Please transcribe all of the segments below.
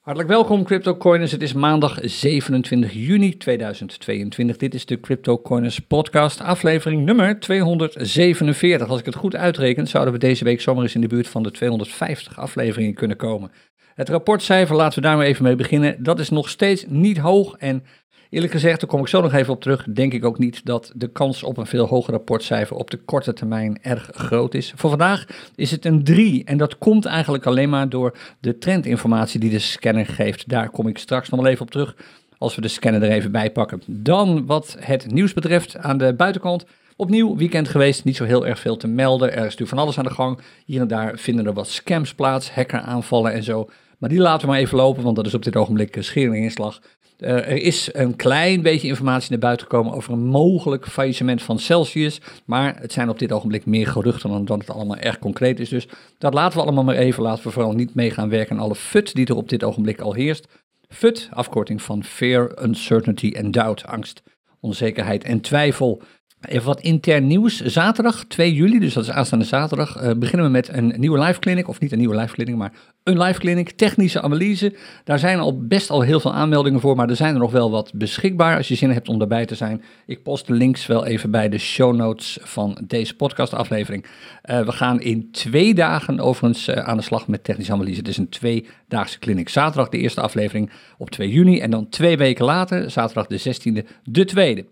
Hartelijk welkom CryptoCoiners. Het is maandag 27 juni 2022. Dit is de CryptoCoiners podcast, aflevering nummer 247. Als ik het goed uitreken, zouden we deze week zomaar eens in de buurt van de 250 afleveringen kunnen komen. Het rapportcijfer, laten we daar maar even mee beginnen. Dat is nog steeds niet hoog en Eerlijk gezegd, daar kom ik zo nog even op terug, denk ik ook niet dat de kans op een veel hoger rapportcijfer op de korte termijn erg groot is. Voor vandaag is het een 3 en dat komt eigenlijk alleen maar door de trendinformatie die de scanner geeft. Daar kom ik straks nog wel even op terug als we de scanner er even bij pakken. Dan wat het nieuws betreft aan de buitenkant. Opnieuw weekend geweest, niet zo heel erg veel te melden. Er is natuurlijk van alles aan de gang. Hier en daar vinden er wat scams plaats, hackeraanvallen en zo. Maar die laten we maar even lopen, want dat is op dit ogenblik inslag. Uh, er is een klein beetje informatie naar buiten gekomen over een mogelijk faillissement van Celsius. Maar het zijn op dit ogenblik meer geruchten dan dat het allemaal erg concreet is. Dus dat laten we allemaal maar even. Laten we vooral niet mee gaan werken aan alle FUT die er op dit ogenblik al heerst. FUT, afkorting van Fear, Uncertainty and Doubt, angst, onzekerheid en twijfel. Even wat intern nieuws. Zaterdag 2 juli, dus dat is aanstaande zaterdag, uh, beginnen we met een nieuwe live clinic. Of niet een nieuwe live clinic, maar een live clinic, technische analyse. Daar zijn al best al heel veel aanmeldingen voor, maar er zijn er nog wel wat beschikbaar als je zin hebt om daarbij te zijn. Ik post de links wel even bij de show notes van deze podcastaflevering. Uh, we gaan in twee dagen overigens uh, aan de slag met technische analyse. Het is een tweedaagse clinic. Zaterdag de eerste aflevering op 2 juni en dan twee weken later, zaterdag de 16e, de tweede.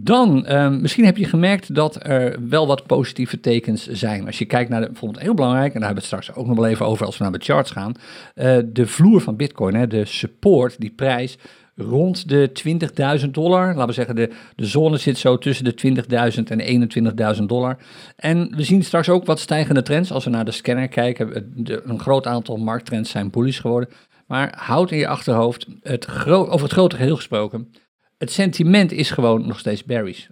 Dan, uh, misschien heb je gemerkt dat er wel wat positieve tekens zijn. Als je kijkt naar de, bijvoorbeeld heel belangrijk, en daar hebben we het straks ook nog wel even over als we naar de charts gaan. Uh, de vloer van Bitcoin, hè, de support, die prijs rond de 20.000 dollar. Laten we zeggen, de, de zone zit zo tussen de 20.000 en 21.000 dollar. En we zien straks ook wat stijgende trends. Als we naar de scanner kijken, een groot aantal markttrends zijn bullish geworden. Maar houd in je achterhoofd, het over het grote geheel gesproken, het sentiment is gewoon nog steeds bearish.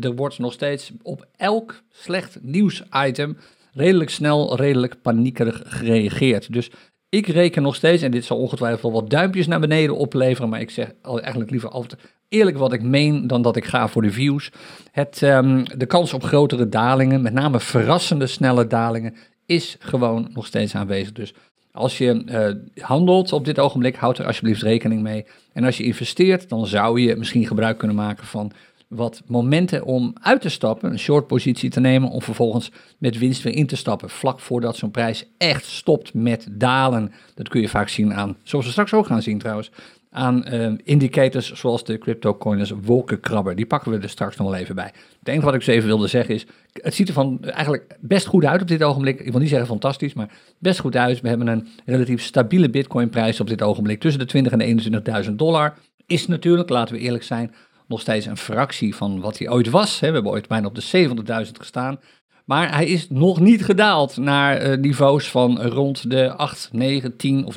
Er wordt nog steeds op elk slecht nieuwsitem redelijk snel, redelijk paniekerig gereageerd. Dus ik reken nog steeds, en dit zal ongetwijfeld wat duimpjes naar beneden opleveren, maar ik zeg eigenlijk liever altijd eerlijk wat ik meen dan dat ik ga voor de views. Het, um, de kans op grotere dalingen, met name verrassende snelle dalingen, is gewoon nog steeds aanwezig. Dus als je uh, handelt op dit ogenblik, houd er alsjeblieft rekening mee. En als je investeert, dan zou je misschien gebruik kunnen maken van wat momenten om uit te stappen, een short positie te nemen, om vervolgens met winst weer in te stappen, vlak voordat zo'n prijs echt stopt met dalen. Dat kun je vaak zien aan, zoals we straks ook gaan zien trouwens, aan uh, indicators zoals de CryptoCoiners wolkenkrabber. Die pakken we er straks nog wel even bij. Het enige wat ik zo even wilde zeggen is, het ziet er van eigenlijk best goed uit op dit ogenblik. Ik wil niet zeggen fantastisch, maar best goed uit. We hebben een relatief stabiele bitcoinprijs op dit ogenblik tussen de 20 en 21.000 dollar. Is natuurlijk, laten we eerlijk zijn, nog steeds een fractie van wat hij ooit was. We hebben ooit bijna op de 70.000 gestaan. Maar hij is nog niet gedaald naar uh, niveaus van rond de 8, 9, 10 of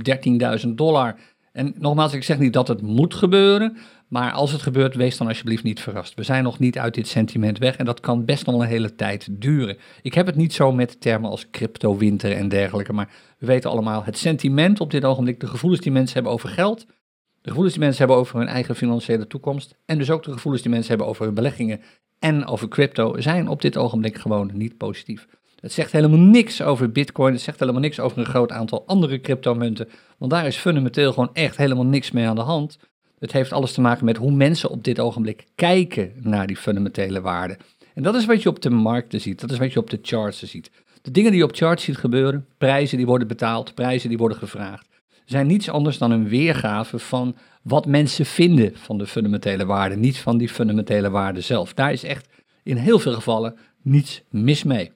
13.000 dollar. En nogmaals, ik zeg niet dat het moet gebeuren, maar als het gebeurt, wees dan alsjeblieft niet verrast. We zijn nog niet uit dit sentiment weg en dat kan best nog een hele tijd duren. Ik heb het niet zo met termen als crypto-winter en dergelijke, maar we weten allemaal het sentiment op dit ogenblik, de gevoelens die mensen hebben over geld, de gevoelens die mensen hebben over hun eigen financiële toekomst en dus ook de gevoelens die mensen hebben over hun beleggingen en over crypto, zijn op dit ogenblik gewoon niet positief. Het zegt helemaal niks over Bitcoin. Het zegt helemaal niks over een groot aantal andere cryptomunten. Want daar is fundamenteel gewoon echt helemaal niks mee aan de hand. Het heeft alles te maken met hoe mensen op dit ogenblik kijken naar die fundamentele waarden. En dat is wat je op de markten ziet. Dat is wat je op de charts ziet. De dingen die je op charts ziet gebeuren, prijzen die worden betaald, prijzen die worden gevraagd, zijn niets anders dan een weergave van wat mensen vinden van de fundamentele waarden, niet van die fundamentele waarden zelf. Daar is echt in heel veel gevallen niets mis mee.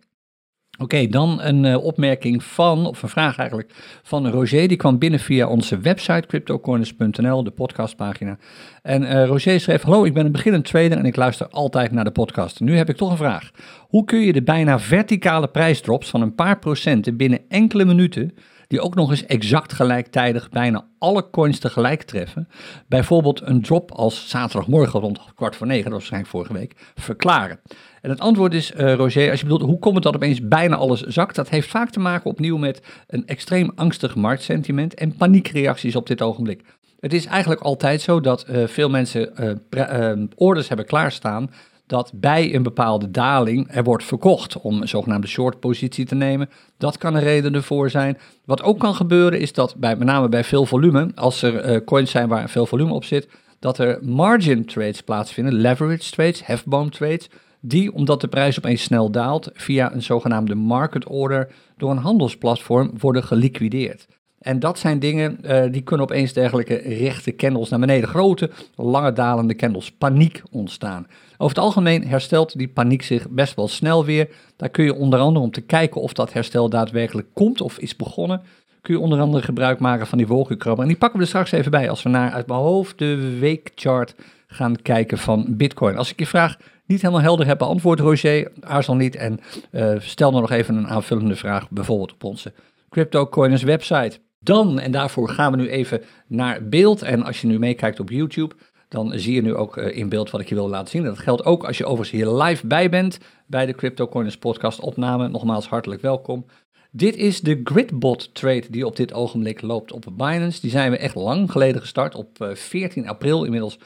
Oké, dan een uh, opmerking van, of een vraag eigenlijk, van Roger. Die kwam binnen via onze website cryptocorners.nl, de podcastpagina. En uh, Roger schreef, hallo, ik ben een beginnend trader en ik luister altijd naar de podcast. Nu heb ik toch een vraag. Hoe kun je de bijna verticale prijsdrops van een paar procenten binnen enkele minuten die ook nog eens exact gelijktijdig bijna alle coins tegelijk treffen, bijvoorbeeld een drop als zaterdagmorgen rond kwart voor negen, dat was waarschijnlijk vorige week, verklaren. En het antwoord is, uh, Roger, als je bedoelt, hoe komt het dat opeens bijna alles zakt? Dat heeft vaak te maken opnieuw met een extreem angstig marktsentiment en paniekreacties op dit ogenblik. Het is eigenlijk altijd zo dat uh, veel mensen uh, orders hebben klaarstaan dat bij een bepaalde daling er wordt verkocht om een zogenaamde short positie te nemen. Dat kan een reden ervoor zijn. Wat ook kan gebeuren is dat bij, met name bij veel volume, als er uh, coins zijn waar veel volume op zit, dat er margin trades plaatsvinden, leverage trades, hefboom trades, die, omdat de prijs opeens snel daalt, via een zogenaamde market order door een handelsplatform worden geliquideerd. En dat zijn dingen uh, die kunnen opeens dergelijke rechte candles naar beneden, grote, lange dalende candles, paniek ontstaan. Over het algemeen herstelt die paniek zich best wel snel weer. Daar kun je onder andere om te kijken of dat herstel daadwerkelijk komt of is begonnen, kun je onder andere gebruik maken van die wolkenkrabber. En die pakken we er straks even bij als we naar uit mijn hoofd de weekchart gaan kijken van Bitcoin. Als ik je vraag niet helemaal helder heb beantwoord, Roger, aarzel niet en uh, stel dan nog even een aanvullende vraag, bijvoorbeeld op onze CryptoCoiners website. Dan, en daarvoor gaan we nu even naar beeld. En als je nu meekijkt op YouTube, dan zie je nu ook uh, in beeld wat ik je wil laten zien. Dat geldt ook als je overigens hier live bij bent bij de CryptoCoiners podcast opname. Nogmaals hartelijk welkom. Dit is de Gridbot trade die op dit ogenblik loopt op Binance. Die zijn we echt lang geleden gestart, op 14 eh, april, inmiddels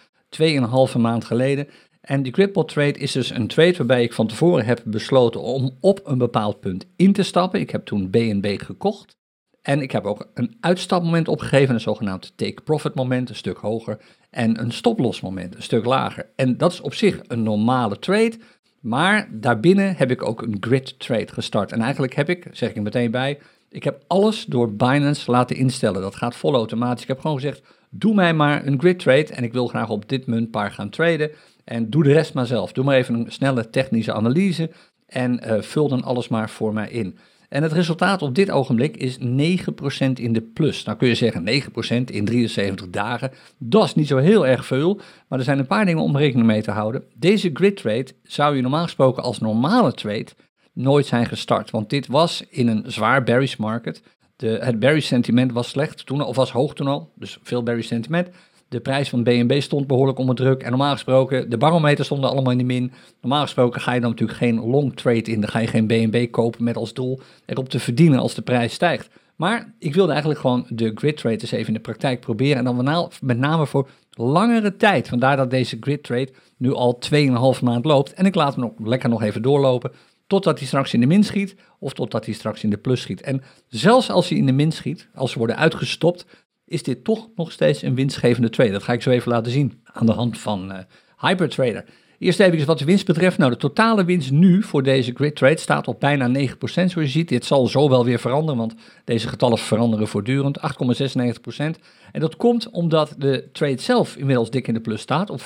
2,5 maand geleden. En die Gridbot trade is dus een trade waarbij ik van tevoren heb besloten om op een bepaald punt in te stappen. Ik heb toen BNB gekocht. En ik heb ook een uitstapmoment opgegeven, een zogenaamd take-profit moment, een stuk hoger. En een stoploss moment, een stuk lager. En dat is op zich een normale trade. Maar daarbinnen heb ik ook een grid trade gestart. En eigenlijk heb ik, zeg ik er meteen bij, ik heb alles door Binance laten instellen. Dat gaat vol automatisch. Ik heb gewoon gezegd, doe mij maar een grid trade en ik wil graag op dit muntpaar gaan traden. En doe de rest maar zelf. Doe maar even een snelle technische analyse en uh, vul dan alles maar voor mij in. En het resultaat op dit ogenblik is 9% in de plus. Nou kun je zeggen 9% in 73 dagen, dat is niet zo heel erg veel, maar er zijn een paar dingen om rekening mee te houden. Deze grid trade zou je normaal gesproken als normale trade nooit zijn gestart, want dit was in een zwaar bearish market. De, het bearish sentiment was slecht toen, of was hoog toen al, dus veel bearish sentiment. De prijs van BNB stond behoorlijk onder druk. En normaal gesproken, de barometer stonden allemaal in de min. Normaal gesproken ga je dan natuurlijk geen long trade in. Dan ga je geen BNB kopen met als doel erop te verdienen als de prijs stijgt. Maar ik wilde eigenlijk gewoon de grid trade eens even in de praktijk proberen. En dan met name voor langere tijd. Vandaar dat deze grid trade nu al 2,5 maand loopt. En ik laat hem nog lekker nog even doorlopen. Totdat hij straks in de min schiet. Of totdat hij straks in de plus schiet. En zelfs als hij in de min schiet, als ze worden uitgestopt is dit toch nog steeds een winstgevende trade. Dat ga ik zo even laten zien aan de hand van uh, Hypertrader. Eerst even wat de winst betreft. Nou, de totale winst nu voor deze grid trade staat op bijna 9%. Zoals je ziet, dit zal zo wel weer veranderen, want deze getallen veranderen voortdurend. 8,96%. En dat komt omdat de trade zelf inmiddels dik in de plus staat op 5%.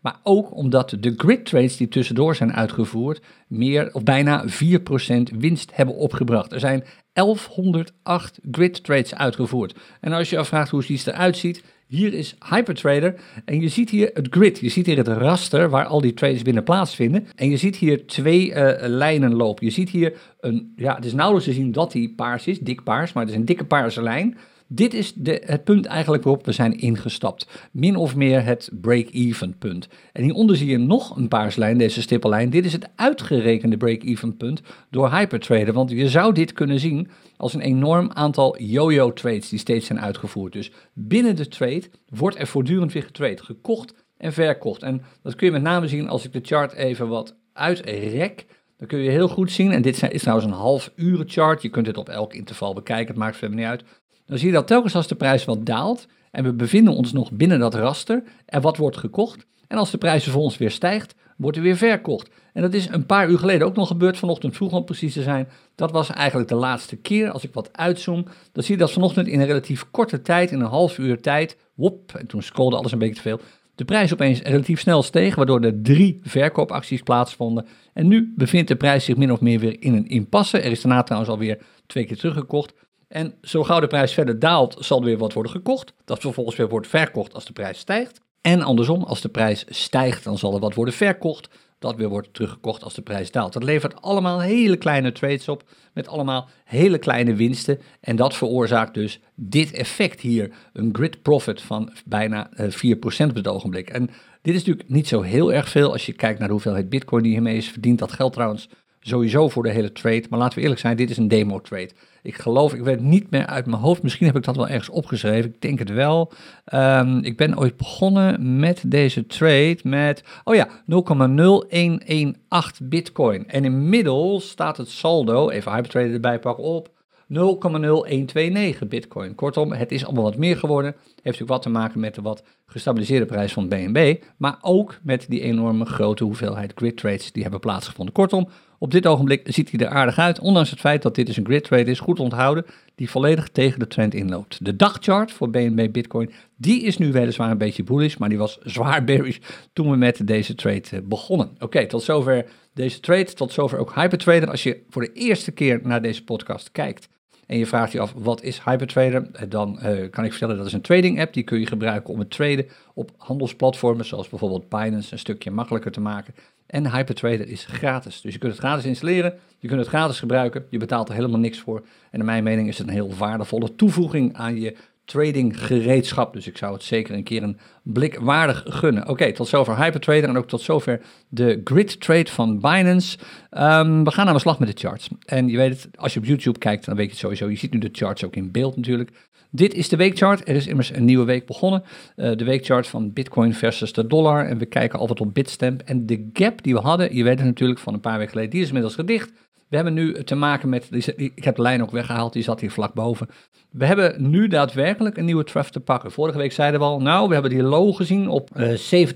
Maar ook omdat de grid trades die tussendoor zijn uitgevoerd, meer of bijna 4% winst hebben opgebracht. Er zijn 1108 grid trades uitgevoerd. En als je afvraagt hoe die eruit ziet, hier is Hypertrader en je ziet hier het grid. Je ziet hier het raster waar al die trades binnen plaatsvinden. En je ziet hier twee uh, lijnen lopen. Je ziet hier een, ja, het is nauwelijks te zien dat die paars is, dik paars, maar het is een dikke paarse lijn. Dit is de, het punt eigenlijk waarop we zijn ingestapt. Min of meer het break-even punt. En hieronder zie je nog een paarslijn, deze stippellijn. Dit is het uitgerekende break-even punt door Hypertrader. Want je zou dit kunnen zien als een enorm aantal yo-yo trades die steeds zijn uitgevoerd. Dus binnen de trade wordt er voortdurend weer getrade, gekocht en verkocht. En dat kun je met name zien als ik de chart even wat uitrek. Dan kun je heel goed zien, en dit is trouwens een half uren chart, je kunt het op elk interval bekijken, het maakt verder niet uit dan zie je dat telkens als de prijs wat daalt en we bevinden ons nog binnen dat raster en wat wordt gekocht. En als de prijs vervolgens weer stijgt, wordt er weer verkocht. En dat is een paar uur geleden ook nog gebeurd, vanochtend vroeg om precies te zijn. Dat was eigenlijk de laatste keer. Als ik wat uitzoom, dan zie je dat vanochtend in een relatief korte tijd, in een half uur tijd, wop, en toen scrolde alles een beetje te veel, de prijs opeens relatief snel steeg, waardoor er drie verkoopacties plaatsvonden. En nu bevindt de prijs zich min of meer weer in een impasse. Er is daarna trouwens alweer twee keer teruggekocht. En zo gauw de prijs verder daalt, zal er weer wat worden gekocht. Dat vervolgens weer wordt verkocht als de prijs stijgt. En andersom, als de prijs stijgt, dan zal er wat worden verkocht. Dat weer wordt teruggekocht als de prijs daalt. Dat levert allemaal hele kleine trades op, met allemaal hele kleine winsten. En dat veroorzaakt dus dit effect hier. Een grid profit van bijna 4% eh, op het ogenblik. En dit is natuurlijk niet zo heel erg veel als je kijkt naar hoeveelheid bitcoin die hiermee is verdiend. Dat geldt trouwens sowieso voor de hele trade. Maar laten we eerlijk zijn, dit is een demo trade. Ik geloof, ik weet niet meer uit mijn hoofd. Misschien heb ik dat wel ergens opgeschreven. Ik denk het wel. Ehm, ik ben ooit begonnen met deze trade met, oh ja, 0,0118 bitcoin. En inmiddels staat het saldo, even Hypertrader erbij pakken, op 0,0129 bitcoin. Kortom, het is allemaal wat meer geworden. Heeft natuurlijk wat te maken met de wat gestabiliseerde prijs van BNB, maar ook met die enorme grote hoeveelheid grid trades die hebben plaatsgevonden. Kortom, op dit ogenblik ziet hij er aardig uit, ondanks het feit dat dit dus een grid trade is, goed onthouden, die volledig tegen de trend inloopt. De dagchart voor BNB Bitcoin, die is nu weliswaar een beetje bullish, maar die was zwaar bearish toen we met deze trade eh, begonnen. Oké, tot zover deze trade, tot zover ook Hypertrader. Als je voor de eerste keer naar deze podcast kijkt, en je vraagt je af wat is Hypertrader, eh, dan uh, kan ik vertellen dat is een trading app. Die kun je gebruiken om het traden op handelsplatformen zoals bijvoorbeeld Binance een stukje makkelijker te maken. En Hypertrader is gratis. Dus je kunt het gratis installeren, je kunt het gratis gebruiken, je betaalt er helemaal niks voor. En naar mijn mening is het een heel waardevolle toevoeging aan je trading gereedschap. Dus ik zou het zeker een keer een blik waardig gunnen. Oké, tot zover Hypertrader en ook tot zover de grid trade van Binance. Ehm, we gaan aan de slag met de charts. En je weet het, als je op YouTube kijkt, dan weet je het sowieso. Je ziet nu de charts ook in beeld natuurlijk. Dit is de weekchart. Er is immers een nieuwe week begonnen. Uh, de weekchart van Bitcoin versus de dollar. En we kijken altijd op Bitstamp. En de gap die we hadden, je weet het natuurlijk van een paar weken geleden, die is inmiddels gedicht. We hebben nu te maken met, ik heb de lijn ook weggehaald, die zat hier vlak boven. We hebben nu daadwerkelijk een nieuwe trough te pakken. Vorige week zeiden we al, nou, we hebben die low gezien op uh, eh,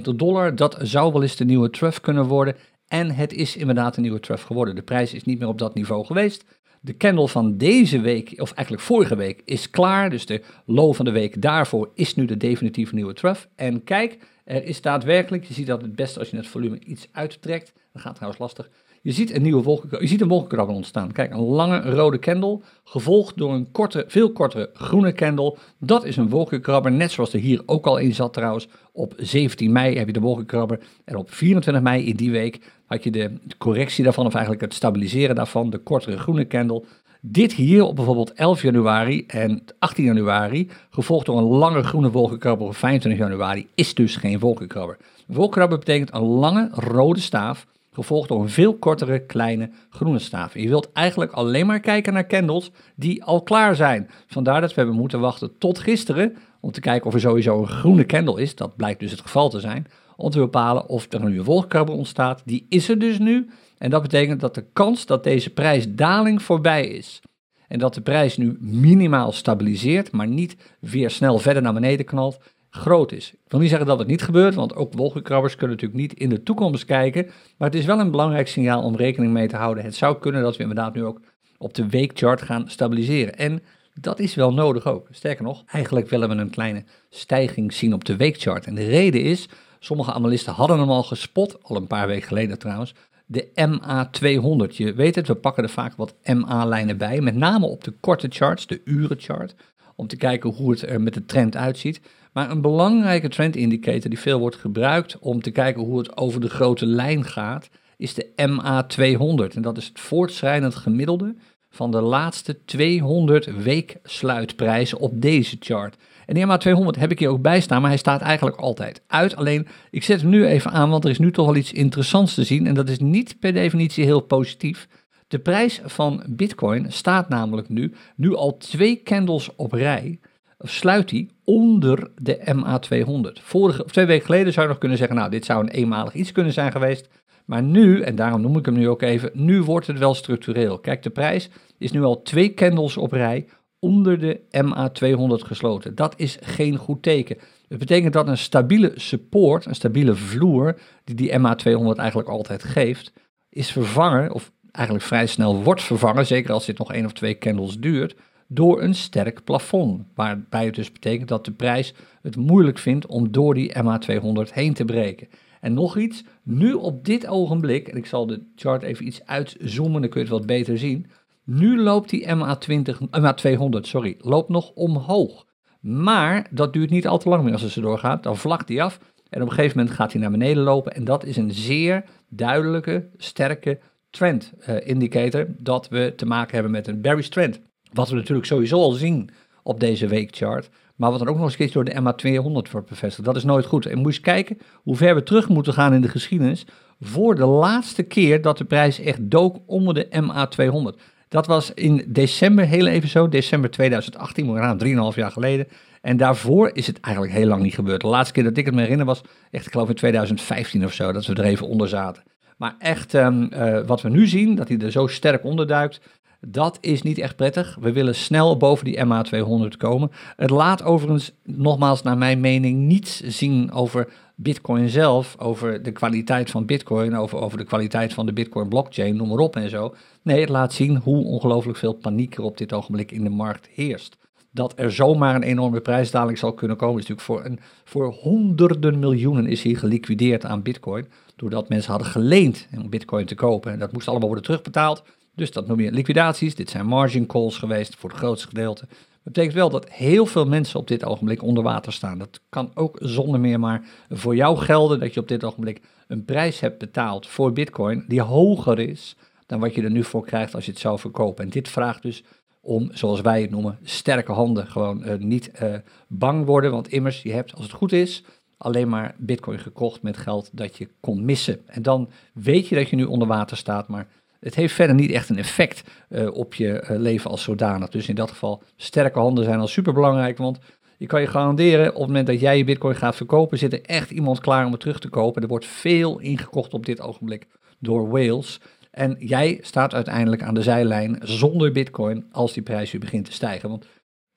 17.592 dollar. Dat zou wel eens de nieuwe trough kunnen worden. En het is inderdaad een nieuwe trough geworden. De prijs is niet meer op dat niveau geweest. De candle van deze week, of eigenlijk vorige week, is klaar. Dus de low van de week daarvoor is nu de definitieve nieuwe trough. En kijk, er is daadwerkelijk, je ziet dat het beste als je het volume iets uittrekt. Dat gaat trouwens lastig. Je ziet een nieuwe wolken, je ziet een wolkenkrabber ontstaan. Kijk, een lange rode candle, gevolgd door een korte, veel kortere groene candle. Dat is een wolkenkrabber, net zoals er hier ook al in zat trouwens. Op 17 mei heb je de wolkenkrabber en op 24 mei in die week had je de correctie daarvan, of eigenlijk het stabiliseren daarvan, de kortere groene candle. Dit hier op bijvoorbeeld 11 januari en 18 januari, gevolgd door een lange groene wolkenkrabber op 25 januari, is dus geen wolkenkrabber. Wolkenkrabber betekent een lange rode staaf gevolgd door een veel kortere kleine groene staaf. je wilt eigenlijk alleen maar kijken naar candles die al klaar zijn. Vandaar dat we hebben moeten wachten tot gisteren om te kijken of er sowieso een groene candle is. Dat blijkt dus het geval te zijn. Om te bepalen of er een wolkenkrabber ontstaat. Die is er dus nu. En dat betekent dat de kans dat deze prijsdaling voorbij is. En dat de prijs nu minimaal stabiliseert, maar niet weer snel verder naar beneden knalt, groot is. Ik wil niet zeggen dat het niet gebeurt, want ook wolkenkrabbers kunnen natuurlijk niet in de toekomst kijken. Maar het is wel een belangrijk signaal om rekening mee te houden. Het zou kunnen dat we inderdaad nu ook op de weekchart gaan stabiliseren. En dat is wel nodig ook. Sterker nog, eigenlijk willen we een kleine stijging zien op de weekchart. En de reden is, sommige analisten hadden hem al gespot, al een paar weken geleden trouwens, de MA200. Je weet het, we pakken er vaak wat MA-lijnen bij, met name op de korte charts, de urenchart, om te kijken hoe het er met de trend uitziet. Maar een belangrijke trend indicator die veel wordt gebruikt om te kijken hoe het over de grote lijn gaat, is de MA200. En dat is het voortschrijdend gemiddelde van de laatste 200 weeksluitprijzen op deze chart. En die MA200 heb ik hier ook bij staan, maar hij staat eigenlijk altijd uit. Alleen, ik zet hem nu even aan, want er is nu toch wel iets interessants te zien. En dat is niet per definitie heel positief. De prijs van Bitcoin staat namelijk nu, nu al twee candles op rij sluit hij onder de MA200. Vorige, twee weken geleden zou je nog kunnen zeggen, nou, dit zou een eenmalig iets kunnen zijn geweest. Maar nu, en daarom noem ik hem nu ook even, nu wordt het wel structureel. Kijk, de prijs is nu al twee candles op rij onder de MA200 gesloten. Dat is geen goed teken. Het betekent dat een stabiele support, een stabiele vloer, die die MA200 eigenlijk altijd geeft, is vervangen, of eigenlijk vrij snel wordt vervangen, zeker als dit nog één of twee candles duurt, door een sterk plafond. Waarbij het dus betekent dat de prijs het moeilijk vindt om door die MA200 heen te breken. En nog iets, nu op dit ogenblik, en ik zal de chart even iets uitzoomen, dan kun je het wat beter zien. Nu loopt die MA20, MA200 sorry, loopt nog omhoog. Maar dat duurt niet al te lang meer als ze doorgaat. Dan vlakt die af en op een gegeven moment gaat hij naar beneden lopen. En dat is een zeer duidelijke, sterke trend uh, indicator dat we te maken hebben met een bearish trend. Wat we natuurlijk sowieso al zien op deze weekchart. Maar wat dan ook nog eens door de MA200 wordt bevestigd. Dat is nooit goed. En moet je kijken hoe ver we terug moeten gaan in de geschiedenis. Voor de laatste keer dat de prijs echt dook onder de MA200. Dat was in december, heel even zo, december 2018, moet gaan, 3,5 jaar geleden. En daarvoor is het eigenlijk heel lang niet gebeurd. De laatste keer dat ik het me herinner was, echt ik geloof in 2015 of zo, dat we er even onder zaten. Maar echt, ehm, eh, wat we nu zien, dat hij er zo sterk onderduikt, dat is niet echt prettig. We willen snel boven die MA200 komen. Het laat overigens, nogmaals naar mijn mening, niets zien over Bitcoin zelf, over de kwaliteit van Bitcoin, over, over de kwaliteit van de Bitcoin blockchain, noem maar op en zo. Nee, het laat zien hoe ongelooflijk veel paniek er op dit ogenblik in de markt heerst. Dat er zomaar een enorme prijsdaling zal kunnen komen, is natuurlijk voor, een, voor honderden miljoenen is hier geliquideerd aan Bitcoin. Doordat mensen hadden geleend om Bitcoin te kopen. En dat moest allemaal worden terugbetaald. Dus dat noem je liquidaties. Dit zijn margin calls geweest voor het grootste gedeelte. Dat betekent wel dat heel veel mensen op dit ogenblik onder water staan. Dat kan ook zonder meer maar voor jou gelden dat je op dit ogenblik een prijs hebt betaald voor Bitcoin die hoger is dan wat je er nu voor krijgt als je het zou verkopen. En dit vraagt dus om, zoals wij het noemen, sterke handen. Gewoon uh, niet uh, bang worden, want immers, je hebt, als het goed is, alleen maar bitcoin gekocht met geld dat je kon missen. En dan weet je dat je nu onder water staat, maar het heeft verder niet echt een effect uh, op je uh, leven als zodanig. Dus in dat geval, sterke handen zijn al super belangrijk, want je kan je garanderen, op het moment dat jij je bitcoin gaat verkopen, zit er echt iemand klaar om het terug te kopen. Er wordt veel ingekocht op dit ogenblik door whales. En jij staat uiteindelijk aan de zijlijn zonder bitcoin als die prijs weer begint te stijgen. Want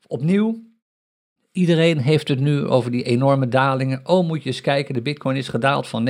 opnieuw, iedereen heeft het nu over die enorme dalingen. Oh, moet je eens kijken, de bitcoin is gedaald van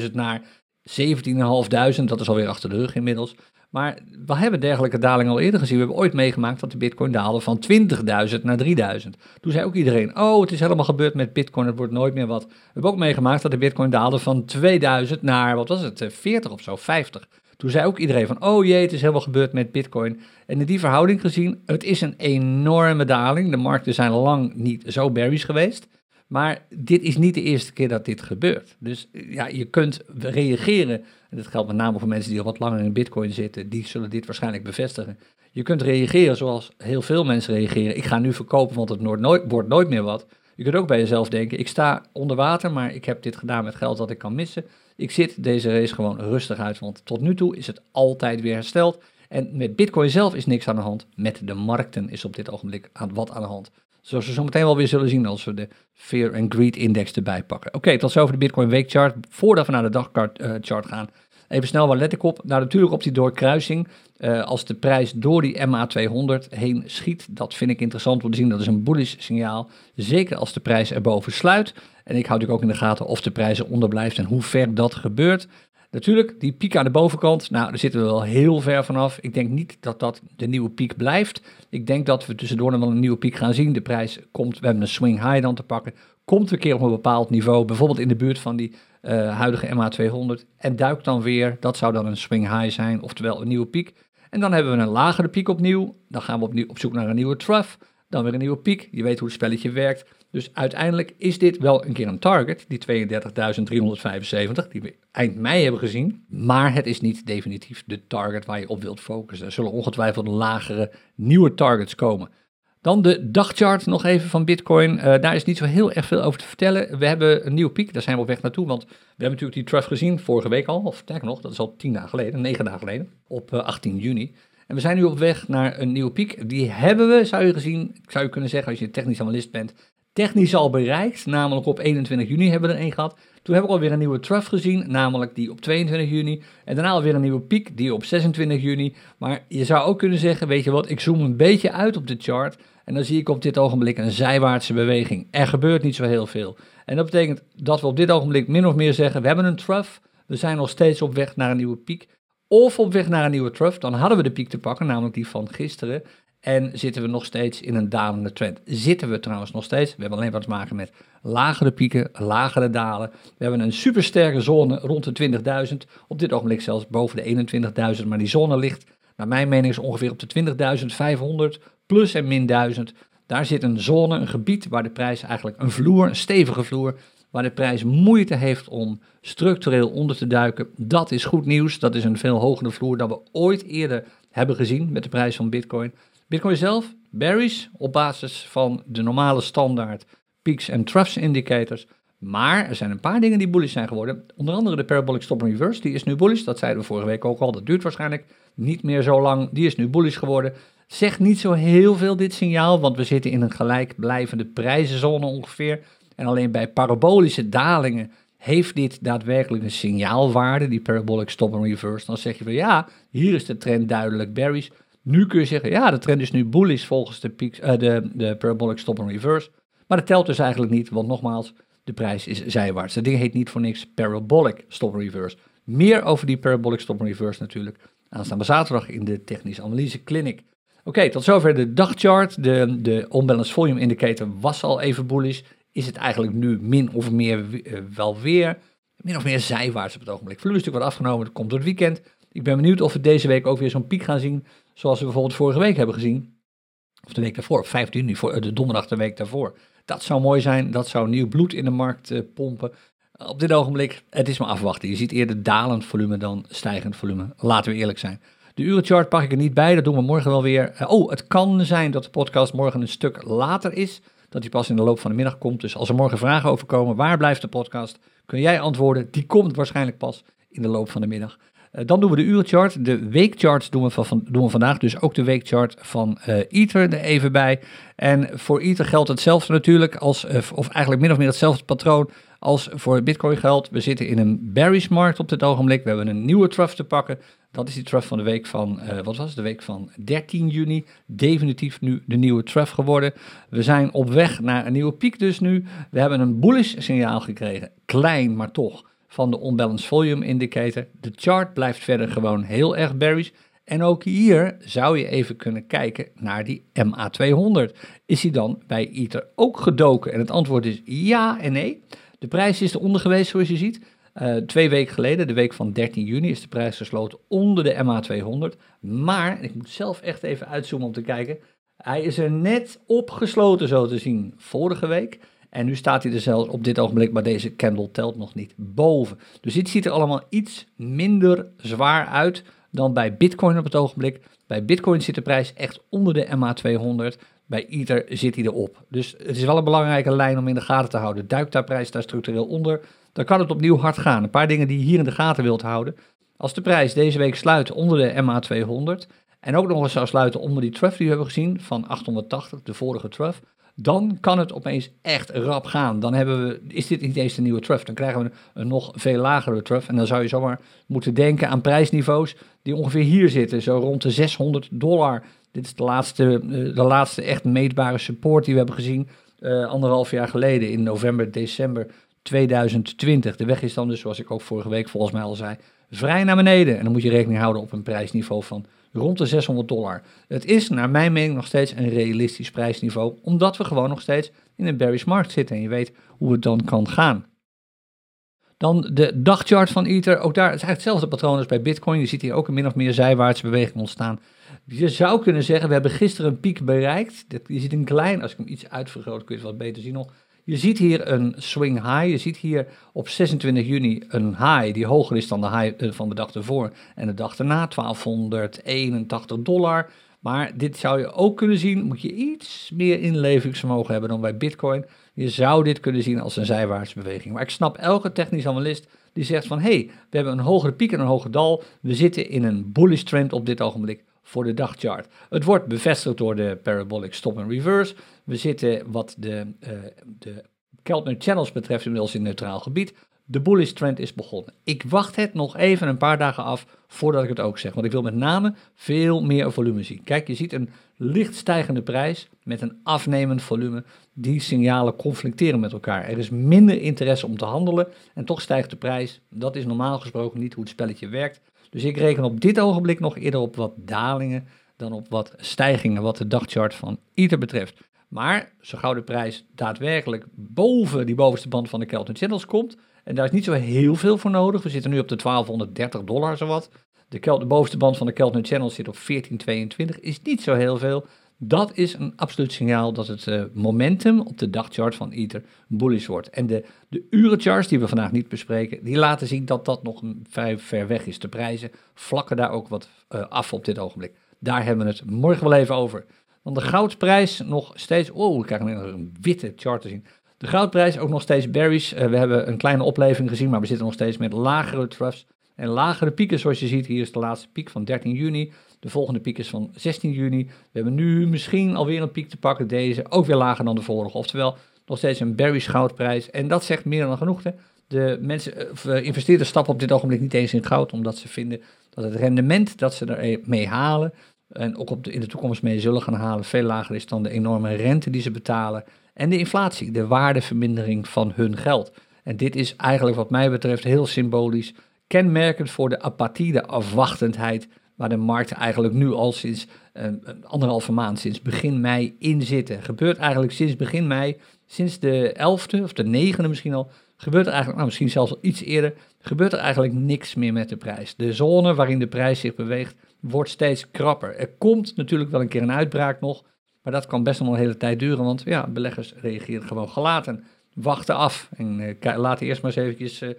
69.000 naar 17.500, dat is alweer achter de rug inmiddels. Maar we hebben dergelijke dalingen al eerder gezien. We hebben ooit meegemaakt dat de bitcoin daalde van 20.000 naar 3.000. Toen zei ook iedereen, oh het is helemaal gebeurd met bitcoin, het wordt nooit meer wat. We hebben ook meegemaakt dat de bitcoin daalde van 2000 naar, wat was het, 40 of zo, 50. Toen zei ook iedereen van, oh jee, het is helemaal gebeurd met bitcoin. En in die verhouding gezien, het is een enorme daling. De markten zijn lang niet zo berries geweest. Maar dit is niet de eerste keer dat dit gebeurt. Dus ja, je kunt reageren. En dat geldt met name voor mensen die al wat langer in Bitcoin zitten. Die zullen dit waarschijnlijk bevestigen. Je kunt reageren zoals heel veel mensen reageren. Ik ga nu verkopen, want het wordt nooit meer wat. Je kunt ook bij jezelf denken: ik sta onder water, maar ik heb dit gedaan met geld dat ik kan missen. Ik zit deze race gewoon rustig uit, want tot nu toe is het altijd weer hersteld. En met Bitcoin zelf is niks aan de hand. Met de markten is op dit ogenblik aan, wat aan de hand. Zoals we zo meteen wel weer zullen zien als we de Fear and Greed Index erbij pakken. Oké, tot zover de Bitcoin weekchart. Voordat we naar de dagchart uh, gaan, even snel, waar let ik op? Nou, natuurlijk op die doorkruising. Uh, als de prijs door die MA200 heen schiet, dat vind ik interessant om te zien. Dat is een bullish signaal. Zeker als de prijs erboven sluit. En ik hou natuurlijk ook in de gaten of de prijs eronder blijft en hoe ver dat gebeurt. Natuurlijk, die piek aan de bovenkant, nou, daar zitten we wel heel ver vanaf. Ik denk niet dat dat de nieuwe piek blijft. Ik denk dat we tussendoor nog wel een nieuwe piek gaan zien. De prijs komt, we hebben een swing high dan te pakken, komt een keer op een bepaald niveau, bijvoorbeeld in de buurt van die uh, huidige MA200 en duikt dan weer. Dat zou dan een swing high zijn, oftewel een nieuwe piek. En dan hebben we een lagere piek opnieuw. Dan gaan we opnieuw op zoek naar een nieuwe trough. Dan weer een nieuwe piek. Je weet hoe het spelletje werkt. Dus uiteindelijk is dit wel een keer een target, die 32.375, die we eind mei hebben gezien. Maar het is niet definitief de target waar je op wilt focussen. Er zullen ongetwijfeld lagere nieuwe targets komen. Dan de dagchart nog even van Bitcoin. Uh, daar is niet zo heel erg veel over te vertellen. We hebben een nieuwe piek, daar zijn we op weg naartoe. Want we hebben natuurlijk die trough gezien vorige week al. Of sterker nog, dat is al tien dagen geleden, negen dagen geleden. Op 18 eh, juni. En we zijn nu op weg naar een nieuwe piek. Die hebben we, zou je gezien, zou je kunnen zeggen als je technisch analist bent, technisch al bereikt. Namelijk op 21 juni hebben we er een gehad. Toen hebben we alweer een nieuwe trough gezien, namelijk die op 22 juni. En daarna alweer een nieuwe piek, die op 26 juni. Maar je zou ook kunnen zeggen, weet je wat, ik zoom een beetje uit op de chart. En dan zie ik op dit ogenblik een zijwaartse beweging. Er gebeurt niet zo heel veel. En dat betekent dat we op dit ogenblik min of meer zeggen, we hebben een trough. We zijn nog steeds op weg naar een nieuwe piek. Of op weg naar een nieuwe trough. Dan hadden we de piek te pakken, namelijk die van gisteren. En zitten we nog steeds in een dalende trend. Zitten we trouwens nog steeds. We hebben alleen wat te maken met lagere pieken, lagere dalen. We hebben een supersterke zone rond de 20.000. Op dit ogenblik zelfs boven de 21.000. Maar die zone ligt, naar mijn mening, ongeveer op de 20.500 plus en min 1000. Daar zit een zone, een gebied waar de prijs eigenlijk een vloer, een stevige vloer, waar de prijs moeite heeft om structureel onder te duiken. Dat is goed nieuws. Dat is een veel hogere vloer dan we ooit eerder hebben gezien met de prijs van Bitcoin. Bitcoin zelf berries op basis van de normale standaard peaks en troughs indicators. Maar er zijn een paar dingen die bullish zijn geworden. Onder andere de parabolic stop and reverse, die is nu bullish. Dat zeiden we vorige week ook al. Dat duurt waarschijnlijk niet meer zo lang. Die is nu bullish geworden. Zegt niet zo heel veel dit signaal, want we zitten in een gelijkblijvende prijzenzone ongeveer. En alleen bij parabolische dalingen heeft dit daadwerkelijk een signaalwaarde, die parabolic stop and reverse. Dan zeg je van ja, hier is de trend duidelijk berries. Nu kun je zeggen, ja, de trend is nu bullish volgens de, peaks, uh, de, de parabolic stop and reverse. Maar dat telt dus eigenlijk niet, want nogmaals, de prijs is zijwaarts. Dat ding heet niet voor niks parabolic stop and reverse. Meer over die parabolic stop and reverse natuurlijk aanstaande zaterdag in de technische analyse clinic. Oké, tot zover de dagchart. De, de unbalanced volume indicator was al even bullish. Is het eigenlijk nu min of meer uh, wel weer? Min of meer zijwaarts op het ogenblik. Volume is natuurlijk wat afgenomen, dat komt door het weekend. Ik ben benieuwd of we deze week ook weer zo'n piek gaan zien, zoals we bijvoorbeeld vorige week hebben gezien. Of de week daarvoor, 15 juni, voor, de donderdag de week daarvoor. Dat zou mooi zijn, dat zou nieuw bloed in de markt uh, pompen. Op dit ogenblik, het is maar afwachten. Je ziet eerder dalend volume dan stijgend volume. Laten we eerlijk zijn. De urenchart pak ik er niet bij, dat doen we morgen wel weer. Oh, het kan zijn dat de podcast morgen een stuk later is. Dat die pas in de loop van de middag komt. Dus als er morgen vragen over komen, waar blijft de podcast? Kun jij antwoorden? Die komt waarschijnlijk pas in de loop van de middag. Uh, dan doen we de urenchart. De weekcharts doen we, van, doen vandaag. Dus ook de weekchart van uh, Ether er even bij. En voor Ether geldt hetzelfde natuurlijk. Als, uh, of eigenlijk min of meer hetzelfde patroon als voor Bitcoin geldt. We zitten in een bearish markt op dit ogenblik. We hebben een nieuwe trough te pakken. Dat is die trough van de week van, wat was het, de week van 13 juni. Definitief nu de nieuwe trough geworden. We zijn op weg naar een nieuwe piek dus nu. We hebben een bullish signaal gekregen. Klein, maar toch van de unbalanced volume indicator. De chart blijft verder gewoon heel erg bearish. En ook hier zou je even kunnen kijken naar die MA200. Is die dan bij Ether ook gedoken? En het antwoord is ja en nee. De prijs is eronder geweest zoals je ziet. Uh, twee weken geleden, de week van 13 juni, is de prijs gesloten onder de MA200. Maar, ik moet zelf echt even uitzoomen om te kijken. Hij is er net opgesloten zo te zien vorige week. En nu staat hij er zelfs op dit ogenblik, maar deze candle telt nog niet boven. Dus dit ziet er allemaal iets minder zwaar uit dan bij Bitcoin op het ogenblik. Bij Bitcoin zit de prijs echt onder de MA200. Bij Ether zit hij erop. Dus het is wel een belangrijke lijn om in de gaten te houden. Duikt daar prijs daar structureel onder, dan kan het opnieuw hard gaan. Een paar dingen die je hier in de gaten wilt houden. Als de prijs deze week sluit onder de MA200 en ook nog eens zou sluiten onder die trough die we hebben gezien van 880, de vorige trough, dan kan het opeens echt rap gaan. Dan hebben we, is dit niet eens de nieuwe trough. Dan krijgen we een, nog veel lagere trough. En dan zou je zomaar moeten denken aan prijsniveaus die ongeveer hier zitten. Zo rond de 600 dollar. Dit is de laatste, eh, de laatste echt meetbare support die we hebben gezien. Uh, anderhalf jaar geleden in november, december 2020. De weg is dan dus, zoals ik ook vorige week volgens mij al zei, vrij naar beneden. En dan moet je rekening houden op een prijsniveau van rond de 600 dollar. Het is naar mijn mening nog steeds een realistisch prijsniveau, omdat we gewoon nog steeds in een bearish markt zitten en je weet hoe het dan kan gaan. Dan de dagchart van Ether, ook daar is eigenlijk hetzelfde patroon als bij Bitcoin. Je ziet hier ook een min of meer zijwaartse beweging ontstaan. Je zou kunnen zeggen, we hebben gisteren een piek bereikt. Je ziet een klein, als ik hem iets uitvergroot, kun je het wat beter zien nog. Je ziet hier een swing high. Je ziet hier op 26 juni een high die hoger is dan de high eh, van de dag ervoor en de dag erna, 1281 dollar. Maar dit zou je ook kunnen zien, moet je iets meer inlevingsvermogen hebben dan bij Bitcoin. Je zou dit kunnen zien als een zijwaartse beweging. Maar ik snap elke technisch analist die zegt van, hé, hey, we hebben een hogere piek en een hoger dal. We zitten in een bullish trend op dit ogenblik voor de dagchart. Het wordt bevestigd door de parabolic stop and reverse. We zitten wat de, uh, de Keltner channels betreft inmiddels in neutraal gebied. De bullish trend is begonnen. Ik wacht het nog even een paar dagen af voordat ik het ook zeg. Want ik wil met name veel meer volume zien. Kijk, je ziet een licht stijgende prijs met een afnemend volume. Die signalen conflicteren met elkaar. Er is minder interesse om te handelen en toch stijgt de prijs. Dat is normaal gesproken niet hoe het spelletje werkt. Dus ik reken op dit ogenblik nog eerder op wat dalingen dan op wat stijgingen wat de dagchart van Ether betreft. Maar zo gauw de prijs daadwerkelijk boven die bovenste band van de Kelton Channels komt, en daar is niet zo heel veel voor nodig. We zitten nu op de 1230 dollar zowat. De, de bovenste band van de Kelton Channels zit op 1422, is niet zo heel veel. Dat is een absoluut signaal dat het uh, momentum op de dagchart van Ether bullish wordt. En de, de urencharts die we vandaag niet bespreken, die laten zien dat dat nog vrij ver weg is. De prijzen vlakken daar ook wat uh, af op dit ogenblik. Daar hebben we het morgen wel even over. Want de goudprijs nog steeds, oh, ik krijg een witte chart te zien. De goudprijs ook nog steeds berries. we hebben een kleine opleving gezien, maar we zitten nog steeds met lagere troughs en lagere pieken. Zoals je ziet, hier is de laatste piek van 13 juni. De volgende piek is van 16 juni. We hebben nu misschien alweer een piek te pakken. Deze ook weer lager dan de vorige. Oftewel, nog steeds een berries goudprijs. En dat zegt meer dan genoeg. Hè? De mensen, of, investeerders stappen op dit ogenblik niet eens in goud, omdat ze vinden dat het rendement dat ze ermee halen, en ook op in de toekomst mee zullen gaan halen, veel lager is dan de enorme rente die ze betalen. En de inflatie, de waardevermindering van hun geld. En dit is eigenlijk wat mij betreft heel symbolisch, kenmerkend voor de apathie, de afwachtendheid, waar de markt eigenlijk nu al sinds uh, anderhalve maand, sinds begin mei in zitten. Gebeurt eigenlijk sinds begin mei, sinds de 11e of de 9e misschien al, gebeurt er eigenlijk, nou misschien zelfs al iets eerder, gebeurt er eigenlijk niks meer met de prijs. De zone waarin de prijs zich beweegt, wordt steeds krapper. Er komt natuurlijk wel een keer een uitbraak nog, maar dat kan best nog een hele tijd duren, want ja, beleggers reageren gewoon gelaten, wachten af en uh, laten eerst maar eens eventjes uh,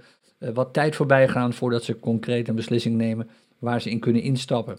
wat tijd voorbij gaan voordat ze concreet een beslissing nemen waar ze in kunnen instappen.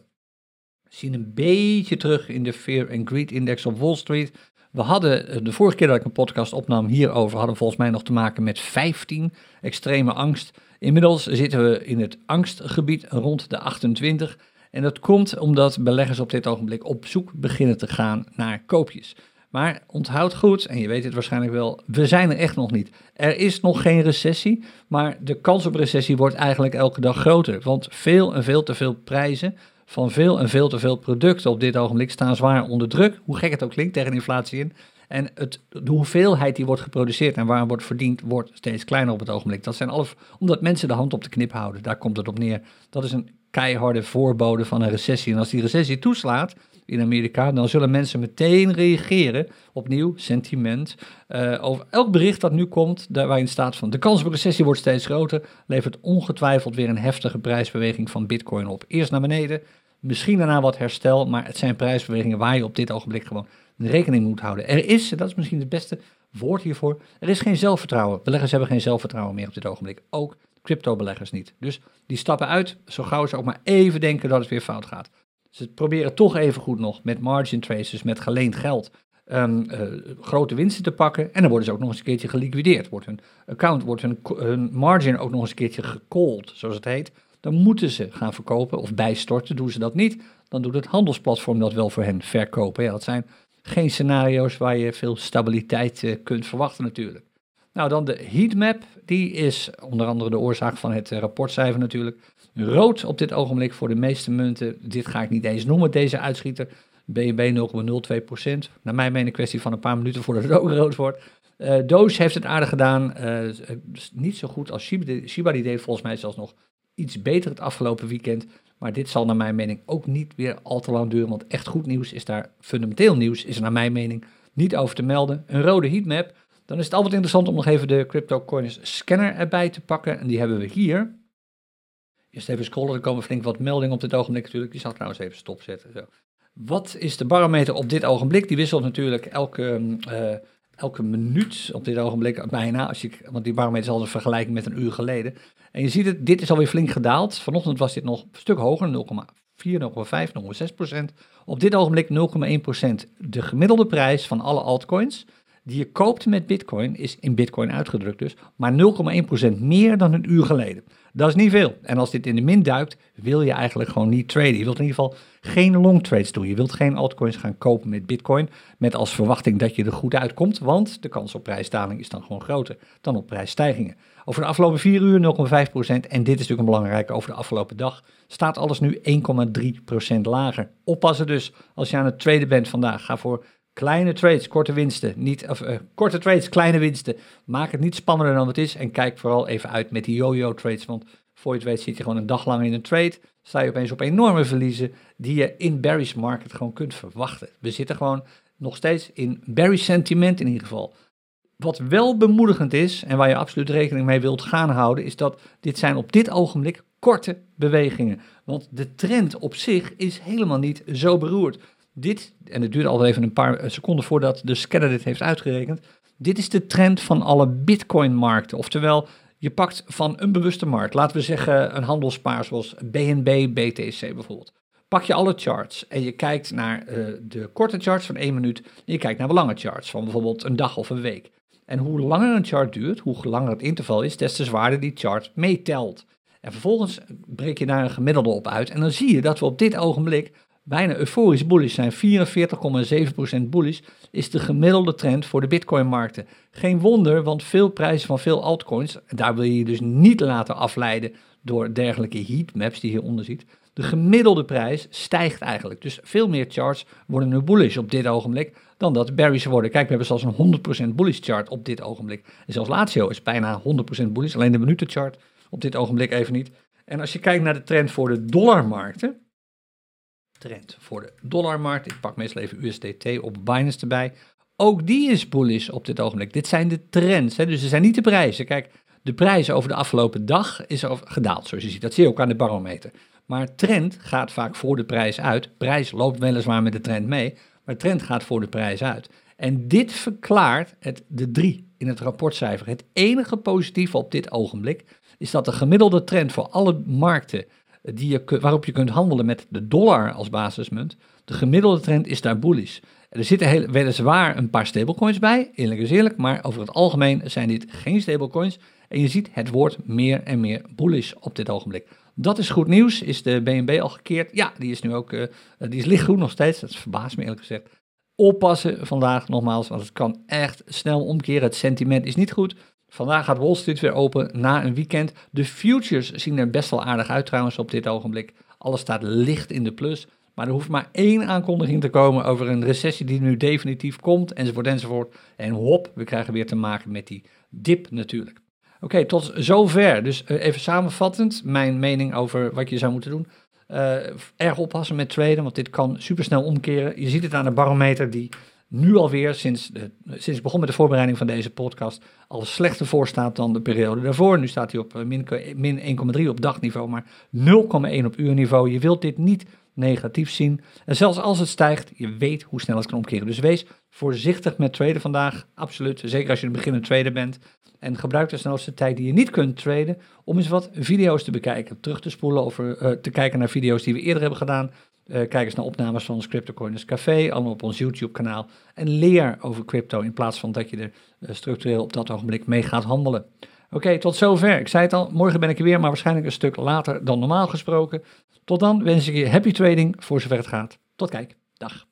We zien een beetje terug in de Fear and Greed Index op Wall Street. We hadden de vorige keer dat ik een podcast opnam hierover, hadden volgens mij nog te maken met 15 extreme angst. Inmiddels zitten we in het angstgebied rond de 28. En dat komt omdat beleggers op dit ogenblik op zoek beginnen te gaan naar koopjes. Maar onthoud goed, en je weet het waarschijnlijk wel, we zijn er echt nog niet. Er is nog geen recessie, maar de kans op recessie wordt eigenlijk elke dag groter. Want veel en veel te veel prijzen van veel en veel te veel producten op dit ogenblik staan zwaar onder druk. Hoe gek het ook klinkt tegen inflatie in. En het, de hoeveelheid die wordt geproduceerd en waar wordt verdiend, wordt steeds kleiner op het ogenblik. Dat zijn alles omdat mensen de hand op de knip houden. Daar komt het op neer. Dat is een keiharde voorbode van een recessie. En als die recessie toeslaat in Amerika, dan zullen mensen meteen reageren. Opnieuw, sentiment. Uh, over elk bericht dat nu komt, daar waarin staat van de kans op recessie wordt steeds groter, levert ongetwijfeld weer een heftige prijsbeweging van Bitcoin op. Eerst naar beneden, misschien daarna wat herstel, maar het zijn prijsbewegingen waar je op dit ogenblik gewoon rekening moet houden. Er is, dat is misschien het beste woord hiervoor, er is geen zelfvertrouwen. Beleggers hebben geen zelfvertrouwen meer op dit ogenblik. Ook crypto-beleggers niet. Dus die stappen uit, zo gauw ze ook maar even denken dat het weer fout gaat. Ze proberen toch even goed nog met margin trades, dus met geleend geld, um, uh, grote winsten te pakken. En dan worden ze ook nog eens een keertje geliquideerd. Wordt hun account, wordt hun, margin ook nog eens een keertje gecalled, zoals het heet. Dan moeten ze gaan verkopen of bijstorten. Doen ze dat niet, dan doet het handelsplatform dat wel voor hen verkopen. Ja, dat zijn geen scenario's waar je veel stabiliteit uh, kunt verwachten natuurlijk. Nou, dan de heatmap. Die is onder andere de oorzaak van het uh, rapportcijfer natuurlijk. Rood op dit ogenblik voor de meeste munten. Dit ga ik niet eens noemen, deze uitschieter. BNB 0,02%. Naar mijn mening kwestie van een paar minuten voordat het ook rood wordt. Uh, Doge heeft het aardig gedaan. Uh, niet zo goed als Shiba, Shiba. Die deed volgens mij zelfs nog iets beter het afgelopen weekend. Maar dit zal naar mijn mening ook niet weer al te lang duren. Want echt goed nieuws is daar, fundamenteel nieuws is er naar mijn mening niet over te melden. Een rode heatmap. Dan is het altijd interessant om nog even de CryptoCoins scanner erbij te pakken. En die hebben we hier. Eerst even scrollen, er komen flink wat meldingen op dit ogenblik natuurlijk. Die zal ik trouwens even stopzetten. Zo. Wat is de barometer op dit ogenblik? Die wisselt natuurlijk elke, uh, elke minuut op dit ogenblik bijna. Als je, want die barometer is altijd een vergelijking met een uur geleden. En je ziet het, dit is alweer flink gedaald. Vanochtend was dit nog een stuk hoger, 0,4, 0,5, 0,6 procent. Op dit ogenblik 0,1 procent. De gemiddelde prijs van alle altcoins die je koopt met bitcoin is in bitcoin uitgedrukt dus, maar 0,1% meer dan een uur geleden. Dat is niet veel. En als dit in de min duikt, wil je eigenlijk gewoon niet traden. Je wilt in ieder geval geen long trades doen. Je wilt geen altcoins gaan kopen met bitcoin, met als verwachting dat je er goed uitkomt, want de kans op prijsdaling is dan gewoon groter dan op prijsstijgingen. Over de afgelopen 4 uur 0,5% en dit is natuurlijk een belangrijke, over de afgelopen dag staat alles nu 1,3% lager. Oppassen dus als je aan het traden bent vandaag. Ga voor Kleine trades, korte winsten. Niet, of, uh, korte trades, kleine winsten. Maak het niet spannender dan het is. En kijk vooral even uit met die yo-yo trades. Want voor je het weet zit je gewoon een dag lang in een trade. Sta je opeens op enorme verliezen die je in bearish market gewoon kunt verwachten. We zitten gewoon nog steeds in bearish sentiment in ieder geval. Wat wel bemoedigend is en waar je absoluut rekening mee wilt gaan houden, is dat dit zijn op dit ogenblik korte bewegingen. Want de trend op zich is helemaal niet zo beroerd. Dit, en het duurde altijd even een paar seconden voordat de scanner dit heeft uitgerekend. Dit is de trend van alle Bitcoin-markten. Oftewel, je pakt van een bewuste markt, laten we zeggen een handelspaar zoals BNB, BTC bijvoorbeeld. Pak je alle charts en je kijkt naar uh, de korte charts van één minuut. En je kijkt naar de lange charts van bijvoorbeeld een dag of een week. En hoe langer een chart duurt, hoe langer het interval is, des te zwaarder die chart meetelt. En vervolgens breek je daar een gemiddelde op uit. En dan zie je dat we op dit ogenblik bijna euforisch bullish zijn. 44,7% bullish is de gemiddelde trend voor de Bitcoin-markten. Geen wonder, want veel prijzen van veel altcoins, daar wil je je dus niet laten afleiden door dergelijke heatmaps die je hieronder ziet. De gemiddelde prijs stijgt eigenlijk. Dus veel meer charts worden nu bullish op dit ogenblik dan dat bearish worden. Kijk, we hebben zelfs een 100% bullish chart op dit ogenblik. En zelfs Lazio is bijna 100% bullish, alleen de minutenchart op dit ogenblik even niet. En als je kijkt naar de trend voor de dollarmarkten, trend voor de dollarmarkt, ik pak meestal even USDT op Binance erbij, ook die is bullish op dit ogenblik. Dit zijn de trends, hè? dus ze zijn niet de prijzen. Kijk, de prijzen over de afgelopen dag is gedaald, zoals je ziet. Dat zie je ook aan de barometer. Maar trend gaat vaak voor de prijs uit. Prijs loopt weliswaar met de trend mee, maar trend gaat voor de prijs uit. En dit verklaart het, de drie in het rapportcijfer. Het enige positieve op dit ogenblik is dat de gemiddelde trend voor alle markten die waarop je kunt handelen met de dollar als basismunt, de gemiddelde trend is daar bullish. Er zitten heel, weliswaar een paar stablecoins bij, eerlijk is eerlijk, maar over het algemeen zijn dit geen stablecoins. En je ziet, het wordt meer en meer bullish op dit ogenblik. Dat is goed nieuws. Is de BNB al gekeerd? Ja, die is nu ook, uh, die is lichtgroen nog steeds. Dat verbaast me eerlijk gezegd. Oppassen vandaag nogmaals, want het kan echt snel omkeren. Het sentiment is niet goed. Vandaag gaat Wall Street weer open na een weekend. De futures zien er best wel aardig uit trouwens op dit ogenblik. Alles staat licht in de plus. Maar er hoeft maar één aankondiging te komen over een recessie die nu definitief komt, enzovoort, enzovoort. En hop, we krijgen weer te maken met die dip natuurlijk. Oké, tot zover. Dus uh, even samenvattend, mijn mening over wat je zou moeten doen. Uh, erg oppassen met traden, want dit kan supersnel omkeren. Je ziet het aan de barometer die nu alweer, sinds, sinds ik begon met de voorbereiding van deze podcast, al slechter voor staat dan de periode daarvoor. Nu staat hij op eh, min, min 1,3 op dagniveau, maar 0,1 op uurniveau. Je wilt dit niet negatief zien. En zelfs als het stijgt, je weet hoe snel het kan omkeren. Dus wees voorzichtig met traden vandaag, absoluut. Zeker als je een beginnend trader bent. En gebruik de snelste tijd die je niet kunt traden om eens wat video's te bekijken. Terug te spoelen of uh, te kijken naar video's die we eerder hebben gedaan. Uh, kijk eens naar opnames van ons CryptoCoiners Café, allemaal op ons YouTube kanaal. En leer over crypto in plaats van dat je er uh, structureel op dat ogenblik mee gaat handelen. Oké, tot zover. Ik zei het al, morgen ben ik er weer, maar waarschijnlijk een stuk later dan normaal gesproken. Tot dan wens ik je happy trading voor zover het gaat. Tot kijk. Dag.